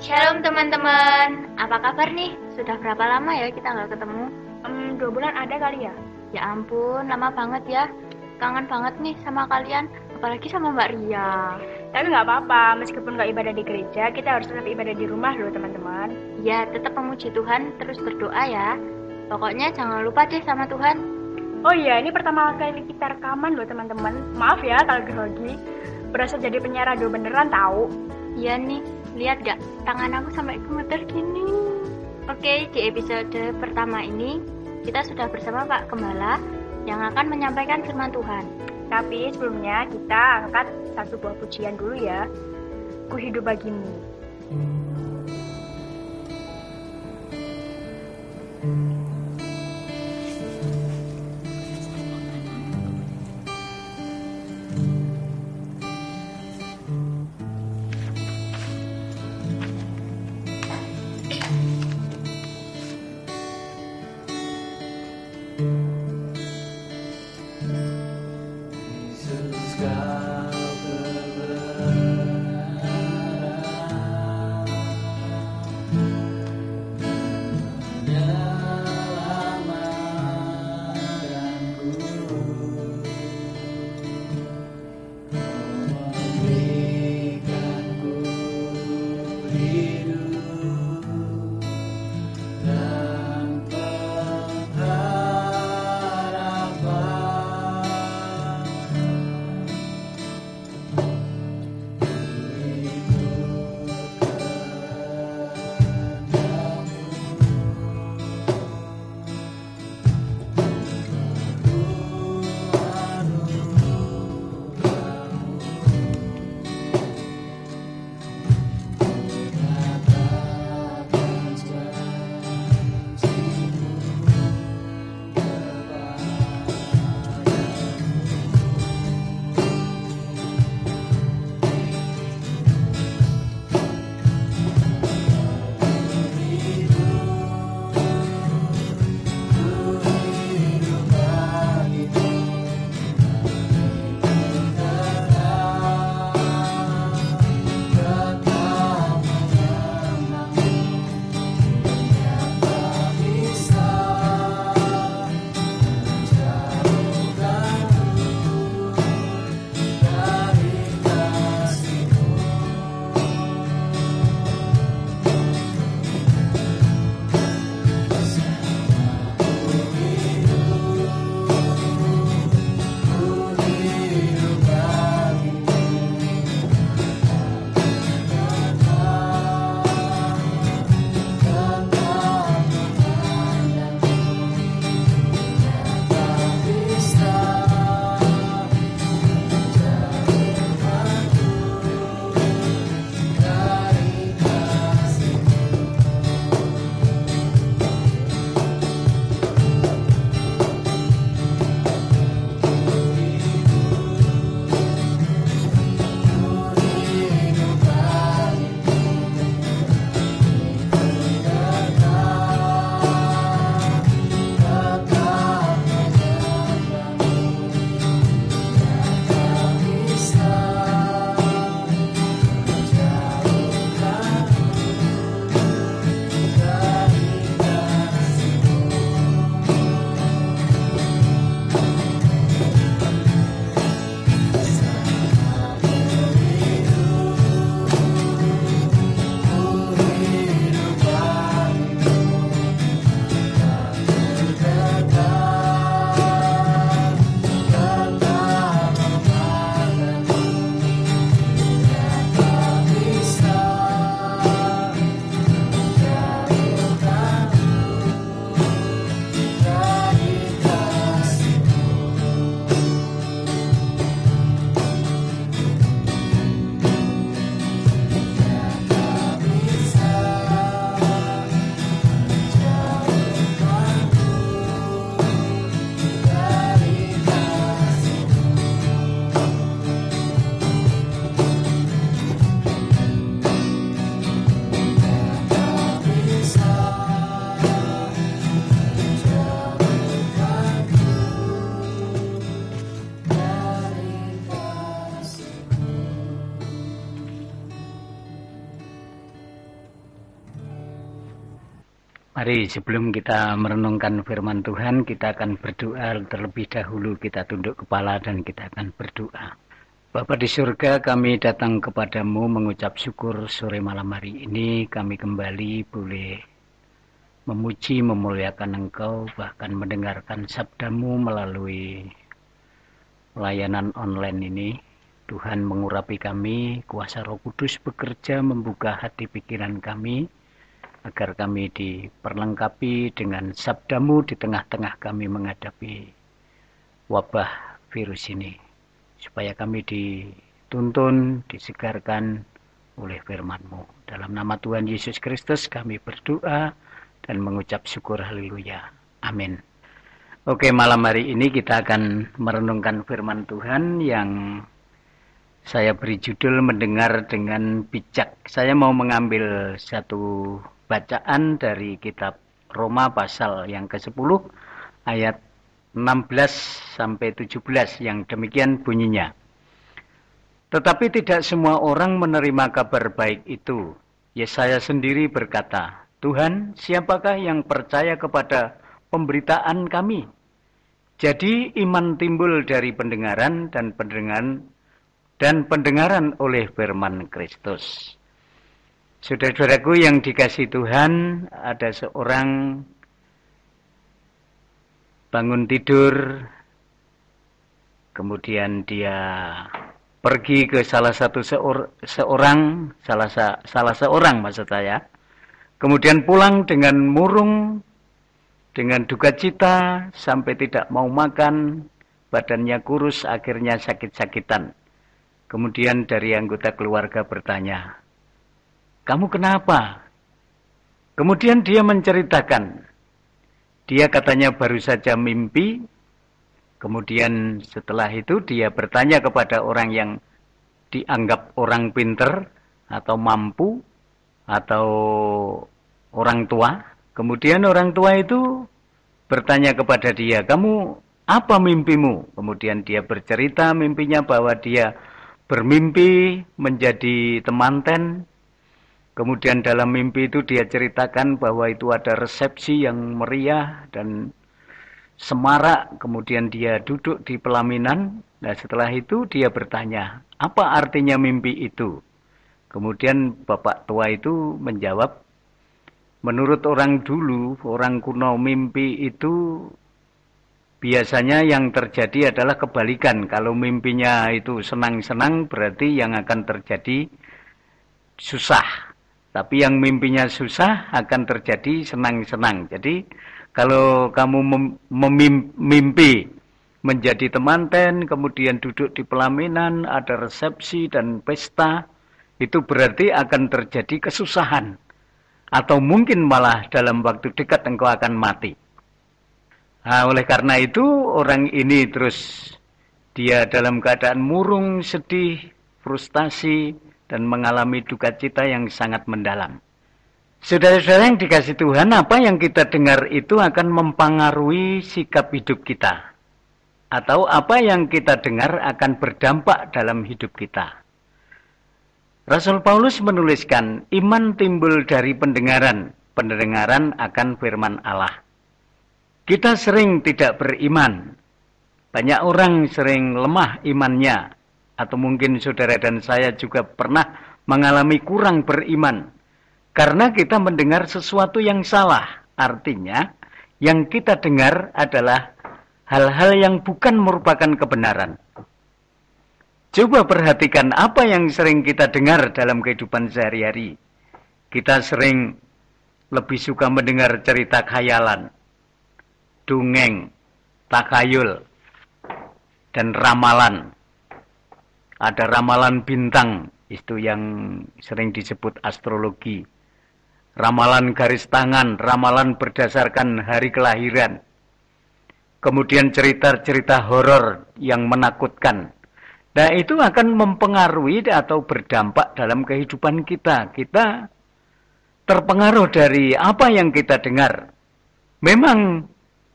Shalom teman-teman, apa kabar nih? Sudah berapa lama ya kita nggak ketemu? Hmm, dua bulan ada kali ya? Ya ampun, lama banget ya. Kangen banget nih sama kalian, apalagi sama Mbak Ria. Tapi nggak apa-apa, meskipun nggak ibadah di gereja, kita harus tetap ibadah di rumah loh teman-teman. Ya, tetap memuji Tuhan, terus berdoa ya. Pokoknya jangan lupa deh sama Tuhan. Oh iya, ini pertama kali kita rekaman loh teman-teman. Maaf ya kalau grogi. Berasa jadi penyiar radio beneran tahu. Iya nih, lihat gak? Tangan aku sampai gemeter gini. Oke, di episode pertama ini kita sudah bersama Pak Gembala yang akan menyampaikan firman Tuhan. Tapi sebelumnya kita angkat satu buah pujian dulu ya. Ku hidup bagimu. Yesus Mari sebelum kita merenungkan firman Tuhan, kita akan berdoa terlebih dahulu. Kita tunduk kepala dan kita akan berdoa. Bapa di surga, kami datang kepadamu mengucap syukur sore malam hari ini. Kami kembali boleh memuji, memuliakan Engkau, bahkan mendengarkan sabdamu melalui layanan online ini. Tuhan mengurapi kami, kuasa roh kudus bekerja membuka hati pikiran kami, agar kami diperlengkapi dengan sabdamu di tengah-tengah kami menghadapi wabah virus ini. Supaya kami dituntun, disegarkan oleh firman-Mu. Dalam nama Tuhan Yesus Kristus kami berdoa dan mengucap syukur haleluya. Amin. Oke, malam hari ini kita akan merenungkan firman Tuhan yang saya beri judul mendengar dengan bijak. Saya mau mengambil satu bacaan dari kitab Roma pasal yang ke-10 ayat 16 sampai 17 yang demikian bunyinya. Tetapi tidak semua orang menerima kabar baik itu. Yesaya sendiri berkata, Tuhan, siapakah yang percaya kepada pemberitaan kami? Jadi iman timbul dari pendengaran dan pendengaran dan pendengaran oleh firman Kristus. Saudara-saudaraku yang dikasih Tuhan, ada seorang bangun tidur, kemudian dia pergi ke salah satu seor, seorang, salah, salah seorang maksud saya, kemudian pulang dengan murung, dengan duka cita, sampai tidak mau makan, badannya kurus, akhirnya sakit-sakitan. Kemudian dari anggota keluarga bertanya, kamu kenapa? Kemudian dia menceritakan. Dia katanya baru saja mimpi. Kemudian setelah itu dia bertanya kepada orang yang dianggap orang pinter atau mampu atau orang tua. Kemudian orang tua itu bertanya kepada dia, kamu apa mimpimu? Kemudian dia bercerita mimpinya bahwa dia bermimpi menjadi temanten Kemudian dalam mimpi itu dia ceritakan bahwa itu ada resepsi yang meriah dan semarak. Kemudian dia duduk di pelaminan. Nah setelah itu dia bertanya, apa artinya mimpi itu? Kemudian bapak tua itu menjawab, menurut orang dulu, orang kuno mimpi itu biasanya yang terjadi adalah kebalikan. Kalau mimpinya itu senang-senang berarti yang akan terjadi susah. Tapi yang mimpinya susah akan terjadi senang-senang. Jadi kalau kamu memimpi menjadi temanten, kemudian duduk di pelaminan, ada resepsi dan pesta, itu berarti akan terjadi kesusahan. Atau mungkin malah dalam waktu dekat engkau akan mati. Nah, oleh karena itu orang ini terus dia dalam keadaan murung, sedih, frustasi, dan mengalami duka cita yang sangat mendalam. Saudara-saudara yang dikasih Tuhan, apa yang kita dengar itu akan mempengaruhi sikap hidup kita. Atau apa yang kita dengar akan berdampak dalam hidup kita. Rasul Paulus menuliskan, iman timbul dari pendengaran, pendengaran akan firman Allah. Kita sering tidak beriman. Banyak orang sering lemah imannya atau mungkin saudara dan saya juga pernah mengalami kurang beriman karena kita mendengar sesuatu yang salah. Artinya, yang kita dengar adalah hal-hal yang bukan merupakan kebenaran. Coba perhatikan apa yang sering kita dengar dalam kehidupan sehari-hari. Kita sering lebih suka mendengar cerita khayalan, dongeng, takayul, dan ramalan ada ramalan bintang, itu yang sering disebut astrologi. Ramalan garis tangan, ramalan berdasarkan hari kelahiran. Kemudian cerita-cerita horor yang menakutkan. Nah itu akan mempengaruhi atau berdampak dalam kehidupan kita. Kita terpengaruh dari apa yang kita dengar. Memang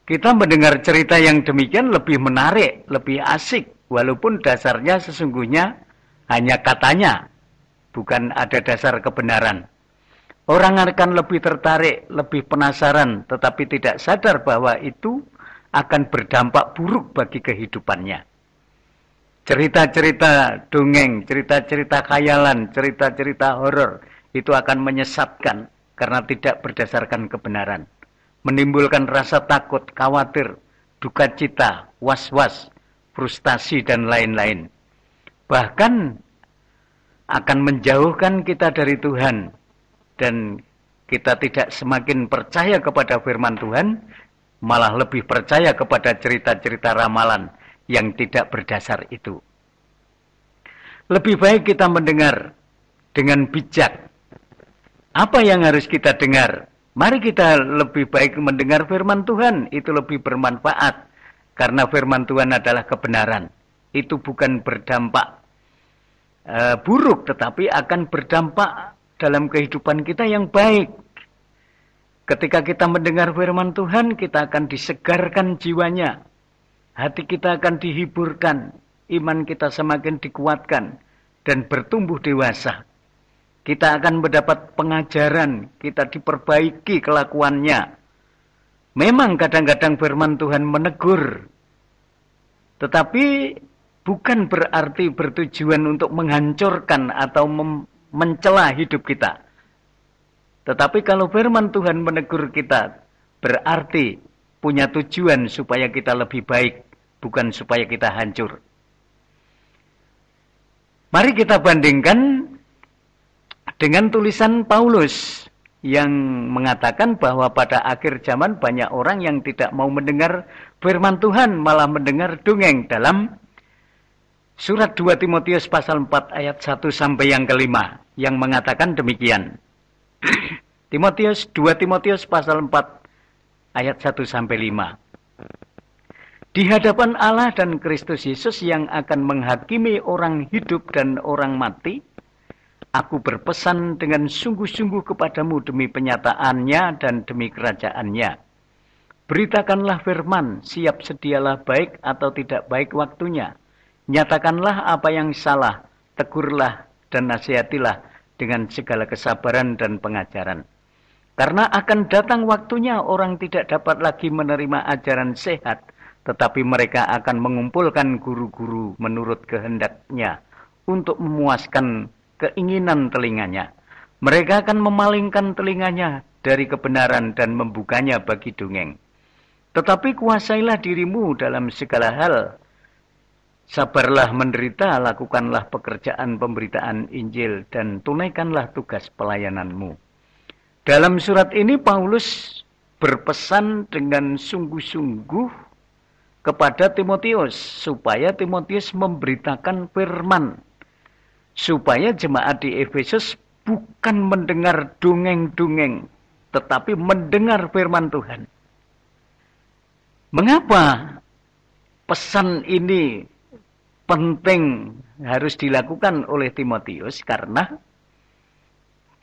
kita mendengar cerita yang demikian lebih menarik, lebih asik walaupun dasarnya sesungguhnya hanya katanya, bukan ada dasar kebenaran. Orang akan lebih tertarik, lebih penasaran, tetapi tidak sadar bahwa itu akan berdampak buruk bagi kehidupannya. Cerita-cerita dongeng, cerita-cerita khayalan, cerita-cerita horor itu akan menyesatkan karena tidak berdasarkan kebenaran. Menimbulkan rasa takut, khawatir, duka cita, was-was, frustasi, dan lain-lain. Bahkan akan menjauhkan kita dari Tuhan dan kita tidak semakin percaya kepada firman Tuhan, malah lebih percaya kepada cerita-cerita ramalan yang tidak berdasar itu. Lebih baik kita mendengar dengan bijak. Apa yang harus kita dengar? Mari kita lebih baik mendengar firman Tuhan, itu lebih bermanfaat. Karena firman Tuhan adalah kebenaran. Itu bukan berdampak e, buruk, tetapi akan berdampak dalam kehidupan kita yang baik. Ketika kita mendengar firman Tuhan, kita akan disegarkan jiwanya. Hati kita akan dihiburkan, iman kita semakin dikuatkan dan bertumbuh dewasa. Kita akan mendapat pengajaran, kita diperbaiki kelakuannya. Memang kadang-kadang firman Tuhan menegur, tetapi bukan berarti bertujuan untuk menghancurkan atau mencela hidup kita. Tetapi kalau firman Tuhan menegur kita, berarti punya tujuan supaya kita lebih baik, bukan supaya kita hancur. Mari kita bandingkan dengan tulisan Paulus yang mengatakan bahwa pada akhir zaman banyak orang yang tidak mau mendengar firman Tuhan, malah mendengar dongeng dalam Surat 2 Timotius pasal 4 ayat 1 sampai yang kelima yang mengatakan demikian. Timotius 2 Timotius pasal 4 ayat 1 sampai 5. Di hadapan Allah dan Kristus Yesus yang akan menghakimi orang hidup dan orang mati, aku berpesan dengan sungguh-sungguh kepadamu demi penyataannya dan demi kerajaannya. Beritakanlah firman, siap sedialah baik atau tidak baik waktunya Nyatakanlah apa yang salah, tegurlah dan nasihatilah dengan segala kesabaran dan pengajaran. Karena akan datang waktunya orang tidak dapat lagi menerima ajaran sehat, tetapi mereka akan mengumpulkan guru-guru menurut kehendaknya untuk memuaskan keinginan telinganya. Mereka akan memalingkan telinganya dari kebenaran dan membukanya bagi dongeng. Tetapi kuasailah dirimu dalam segala hal, Sabarlah menderita, lakukanlah pekerjaan pemberitaan Injil, dan tunaikanlah tugas pelayananmu. Dalam surat ini Paulus berpesan dengan sungguh-sungguh kepada Timotius, supaya Timotius memberitakan firman. Supaya jemaat di Efesus bukan mendengar dongeng-dongeng, tetapi mendengar firman Tuhan. Mengapa pesan ini penting harus dilakukan oleh Timotius karena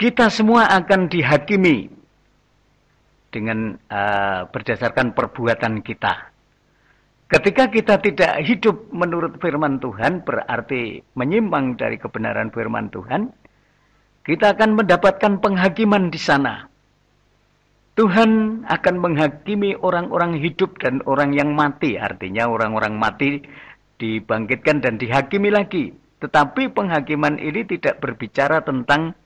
kita semua akan dihakimi dengan uh, berdasarkan perbuatan kita. Ketika kita tidak hidup menurut firman Tuhan berarti menyimpang dari kebenaran firman Tuhan, kita akan mendapatkan penghakiman di sana. Tuhan akan menghakimi orang-orang hidup dan orang yang mati, artinya orang-orang mati dibangkitkan dan dihakimi lagi. Tetapi penghakiman ini tidak berbicara tentang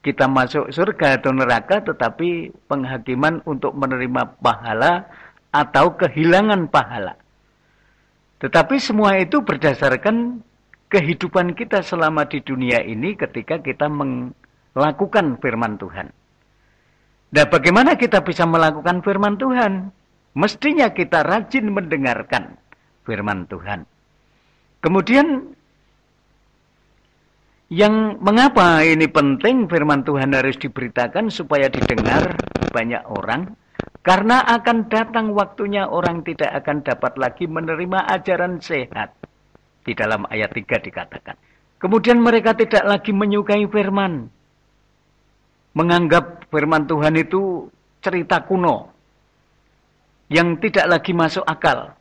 kita masuk surga atau neraka, tetapi penghakiman untuk menerima pahala atau kehilangan pahala. Tetapi semua itu berdasarkan kehidupan kita selama di dunia ini ketika kita melakukan firman Tuhan. Nah, bagaimana kita bisa melakukan firman Tuhan? Mestinya kita rajin mendengarkan firman Tuhan. Kemudian yang mengapa ini penting firman Tuhan harus diberitakan supaya didengar banyak orang karena akan datang waktunya orang tidak akan dapat lagi menerima ajaran sehat. Di dalam ayat 3 dikatakan. Kemudian mereka tidak lagi menyukai firman. Menganggap firman Tuhan itu cerita kuno. Yang tidak lagi masuk akal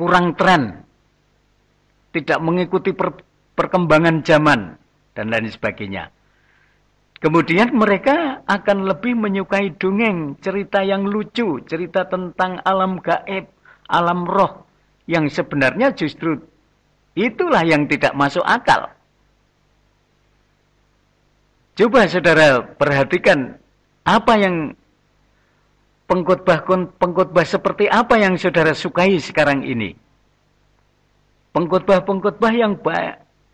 kurang tren, tidak mengikuti per, perkembangan zaman, dan lain sebagainya. Kemudian mereka akan lebih menyukai dongeng, cerita yang lucu, cerita tentang alam gaib, alam roh, yang sebenarnya justru itulah yang tidak masuk akal. Coba saudara perhatikan apa yang pengkhotbah pengkhotbah seperti apa yang saudara sukai sekarang ini. Pengkhotbah-pengkhotbah yang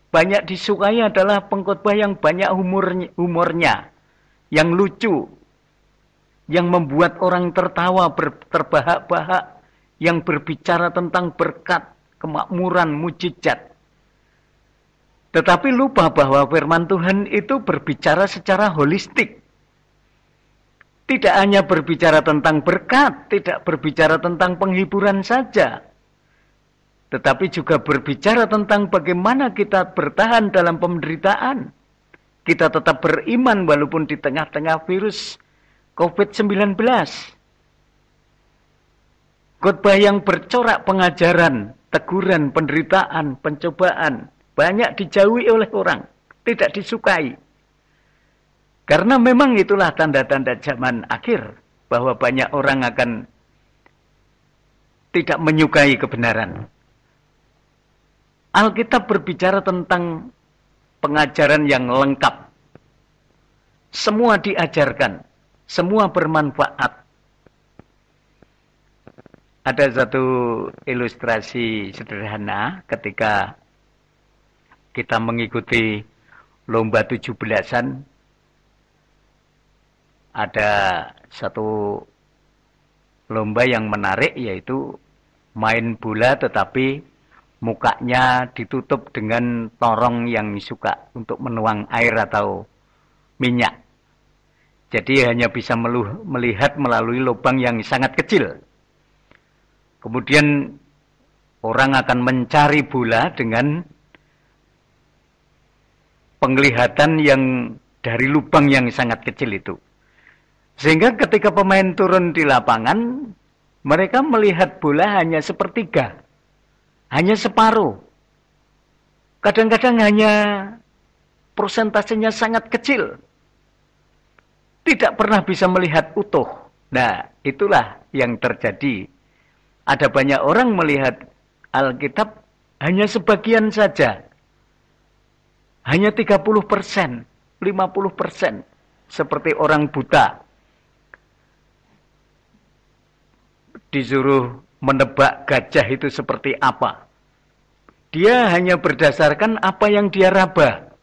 banyak disukai adalah pengkhotbah yang banyak humornya, humornya, yang lucu, yang membuat orang tertawa, terbahak-bahak, yang berbicara tentang berkat, kemakmuran, mujizat. Tetapi lupa bahwa firman Tuhan itu berbicara secara holistik. Tidak hanya berbicara tentang berkat, tidak berbicara tentang penghiburan saja, tetapi juga berbicara tentang bagaimana kita bertahan dalam penderitaan. Kita tetap beriman walaupun di tengah-tengah virus COVID-19. Khotbah yang bercorak pengajaran, teguran, penderitaan, pencobaan, banyak dijauhi oleh orang, tidak disukai. Karena memang itulah tanda-tanda zaman akhir, bahwa banyak orang akan tidak menyukai kebenaran. Alkitab berbicara tentang pengajaran yang lengkap. Semua diajarkan, semua bermanfaat. Ada satu ilustrasi sederhana ketika kita mengikuti lomba tujuh belasan. Ada satu lomba yang menarik yaitu main bola tetapi mukanya ditutup dengan torong yang suka untuk menuang air atau minyak. Jadi hanya bisa meluh, melihat melalui lubang yang sangat kecil. Kemudian orang akan mencari bola dengan penglihatan yang dari lubang yang sangat kecil itu. Sehingga ketika pemain turun di lapangan, mereka melihat bola hanya sepertiga hanya separuh. Kadang-kadang hanya persentasenya sangat kecil. Tidak pernah bisa melihat utuh. Nah, itulah yang terjadi. Ada banyak orang melihat Alkitab hanya sebagian saja. Hanya 30 persen, 50 persen. Seperti orang buta. Disuruh menebak gajah itu seperti apa. Dia hanya berdasarkan apa yang dia raba.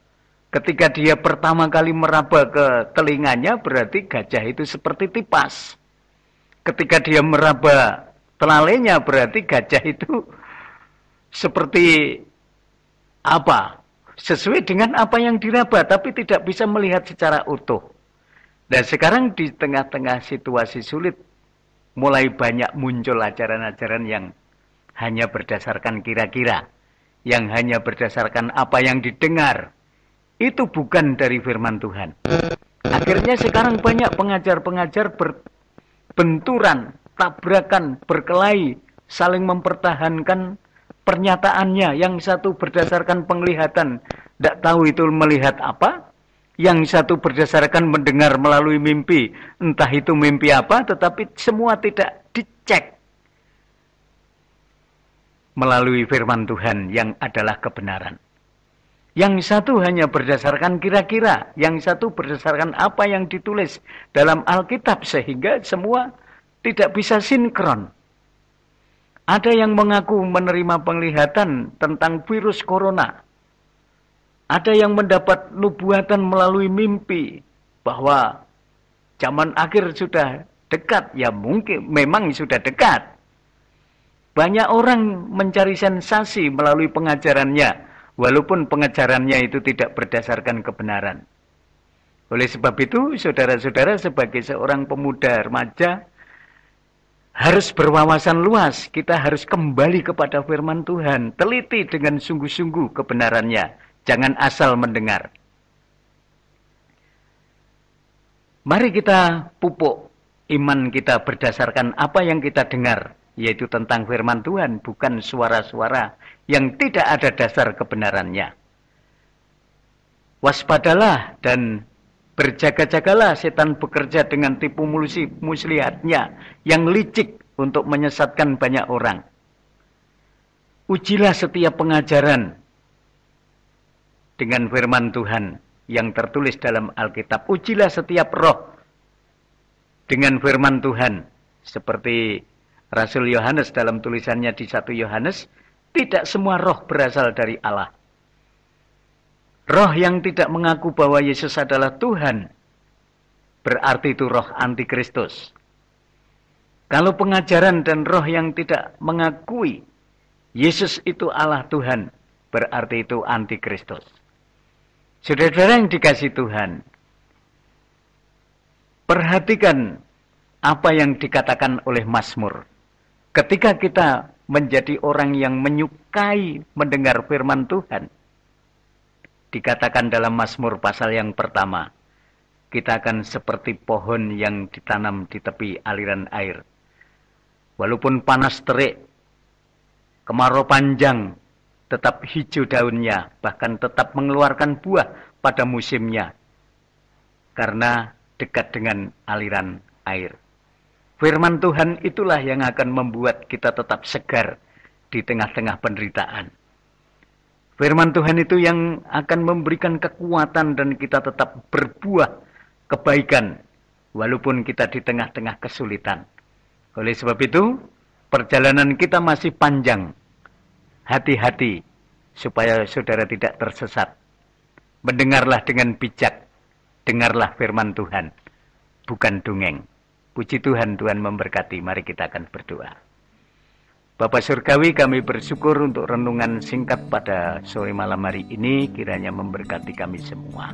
Ketika dia pertama kali meraba ke telinganya, berarti gajah itu seperti tipas. Ketika dia meraba telalainya, berarti gajah itu seperti apa? Sesuai dengan apa yang diraba, tapi tidak bisa melihat secara utuh. Dan sekarang di tengah-tengah situasi sulit, mulai banyak muncul ajaran-ajaran yang hanya berdasarkan kira-kira, yang hanya berdasarkan apa yang didengar. Itu bukan dari firman Tuhan. Akhirnya sekarang banyak pengajar-pengajar berbenturan, tabrakan, berkelahi, saling mempertahankan pernyataannya. Yang satu berdasarkan penglihatan, tidak tahu itu melihat apa, yang satu berdasarkan mendengar melalui mimpi, entah itu mimpi apa, tetapi semua tidak dicek melalui firman Tuhan yang adalah kebenaran. Yang satu hanya berdasarkan kira-kira, yang satu berdasarkan apa yang ditulis dalam Alkitab, sehingga semua tidak bisa sinkron. Ada yang mengaku menerima penglihatan tentang virus corona, ada yang mendapat nubuatan melalui mimpi bahwa zaman akhir sudah dekat, ya mungkin memang sudah dekat. Banyak orang mencari sensasi melalui pengajarannya, walaupun pengajarannya itu tidak berdasarkan kebenaran. Oleh sebab itu, saudara-saudara sebagai seorang pemuda remaja, harus berwawasan luas. Kita harus kembali kepada firman Tuhan. Teliti dengan sungguh-sungguh kebenarannya. Jangan asal mendengar. Mari kita pupuk iman kita berdasarkan apa yang kita dengar, yaitu tentang firman Tuhan, bukan suara-suara yang tidak ada dasar kebenarannya. Waspadalah dan Berjaga-jagalah setan bekerja dengan tipu muslihatnya yang licik untuk menyesatkan banyak orang. Ujilah setiap pengajaran dengan firman Tuhan yang tertulis dalam Alkitab. Ujilah setiap roh dengan firman Tuhan. Seperti Rasul Yohanes dalam tulisannya di 1 Yohanes, tidak semua roh berasal dari Allah. Roh yang tidak mengaku bahwa Yesus adalah Tuhan, berarti itu roh antikristus. Kalau pengajaran dan roh yang tidak mengakui Yesus itu Allah Tuhan, berarti itu antikristus. Saudara-saudara yang dikasih Tuhan, perhatikan apa yang dikatakan oleh Mazmur. Ketika kita menjadi orang yang menyukai mendengar firman Tuhan, dikatakan dalam Mazmur pasal yang pertama, kita akan seperti pohon yang ditanam di tepi aliran air. Walaupun panas terik, kemarau panjang, tetap hijau daunnya, bahkan tetap mengeluarkan buah pada musimnya. Karena dekat dengan aliran air. Firman Tuhan itulah yang akan membuat kita tetap segar di tengah-tengah penderitaan. Firman Tuhan itu yang akan memberikan kekuatan dan kita tetap berbuah kebaikan walaupun kita di tengah-tengah kesulitan. Oleh sebab itu, perjalanan kita masih panjang. Hati-hati supaya saudara tidak tersesat. Mendengarlah dengan bijak. Dengarlah firman Tuhan, bukan dongeng. Puji Tuhan, Tuhan memberkati. Mari kita akan berdoa. Bapak Surgawi kami bersyukur untuk renungan singkat pada sore malam hari ini kiranya memberkati kami semua.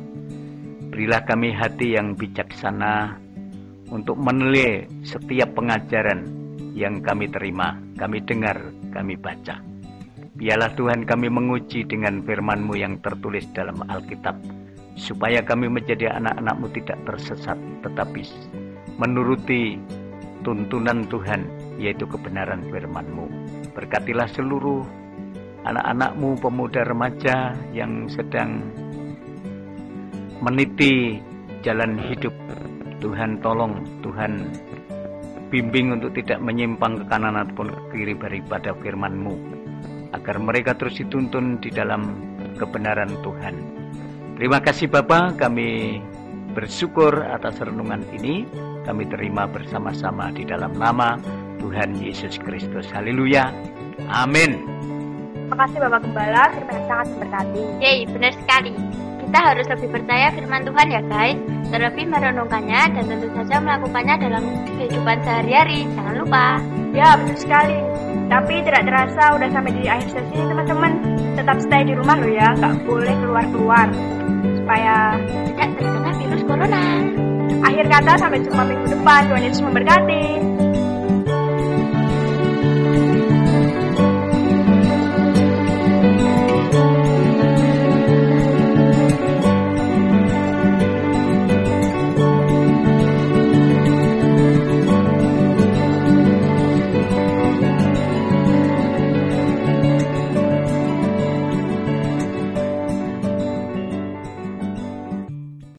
Berilah kami hati yang bijaksana untuk menilai setiap pengajaran yang kami terima, kami dengar, kami baca. Biarlah Tuhan kami menguji dengan firman-Mu yang tertulis dalam Alkitab, supaya kami menjadi anak-anak-Mu tidak tersesat, tetapi menuruti tuntunan Tuhan, yaitu kebenaran firman-Mu. Berkatilah seluruh anak-anakmu, pemuda remaja yang sedang meniti jalan hidup. Tuhan tolong, Tuhan bimbing untuk tidak menyimpang ke kanan ataupun ke kiri daripada firman-Mu. Agar mereka terus dituntun di dalam kebenaran Tuhan. Terima kasih Bapak, kami bersyukur atas renungan ini kami terima bersama-sama di dalam nama Tuhan Yesus Kristus. Haleluya. Amin. Terima kasih Bapak Gembala, firman yang sangat memberkati. Yeay, benar sekali. Kita harus lebih percaya firman Tuhan ya guys. Terlebih merenungkannya dan tentu saja melakukannya dalam kehidupan sehari-hari. Jangan lupa. Ya, betul sekali. Tapi tidak terasa udah sampai di akhir sesi teman-teman. Tetap stay di rumah loh ya, nggak boleh keluar-keluar. Supaya Tidak terkena virus corona. akhir kata sampai jumpa minggu depan. Tuhan Yesus memberkati.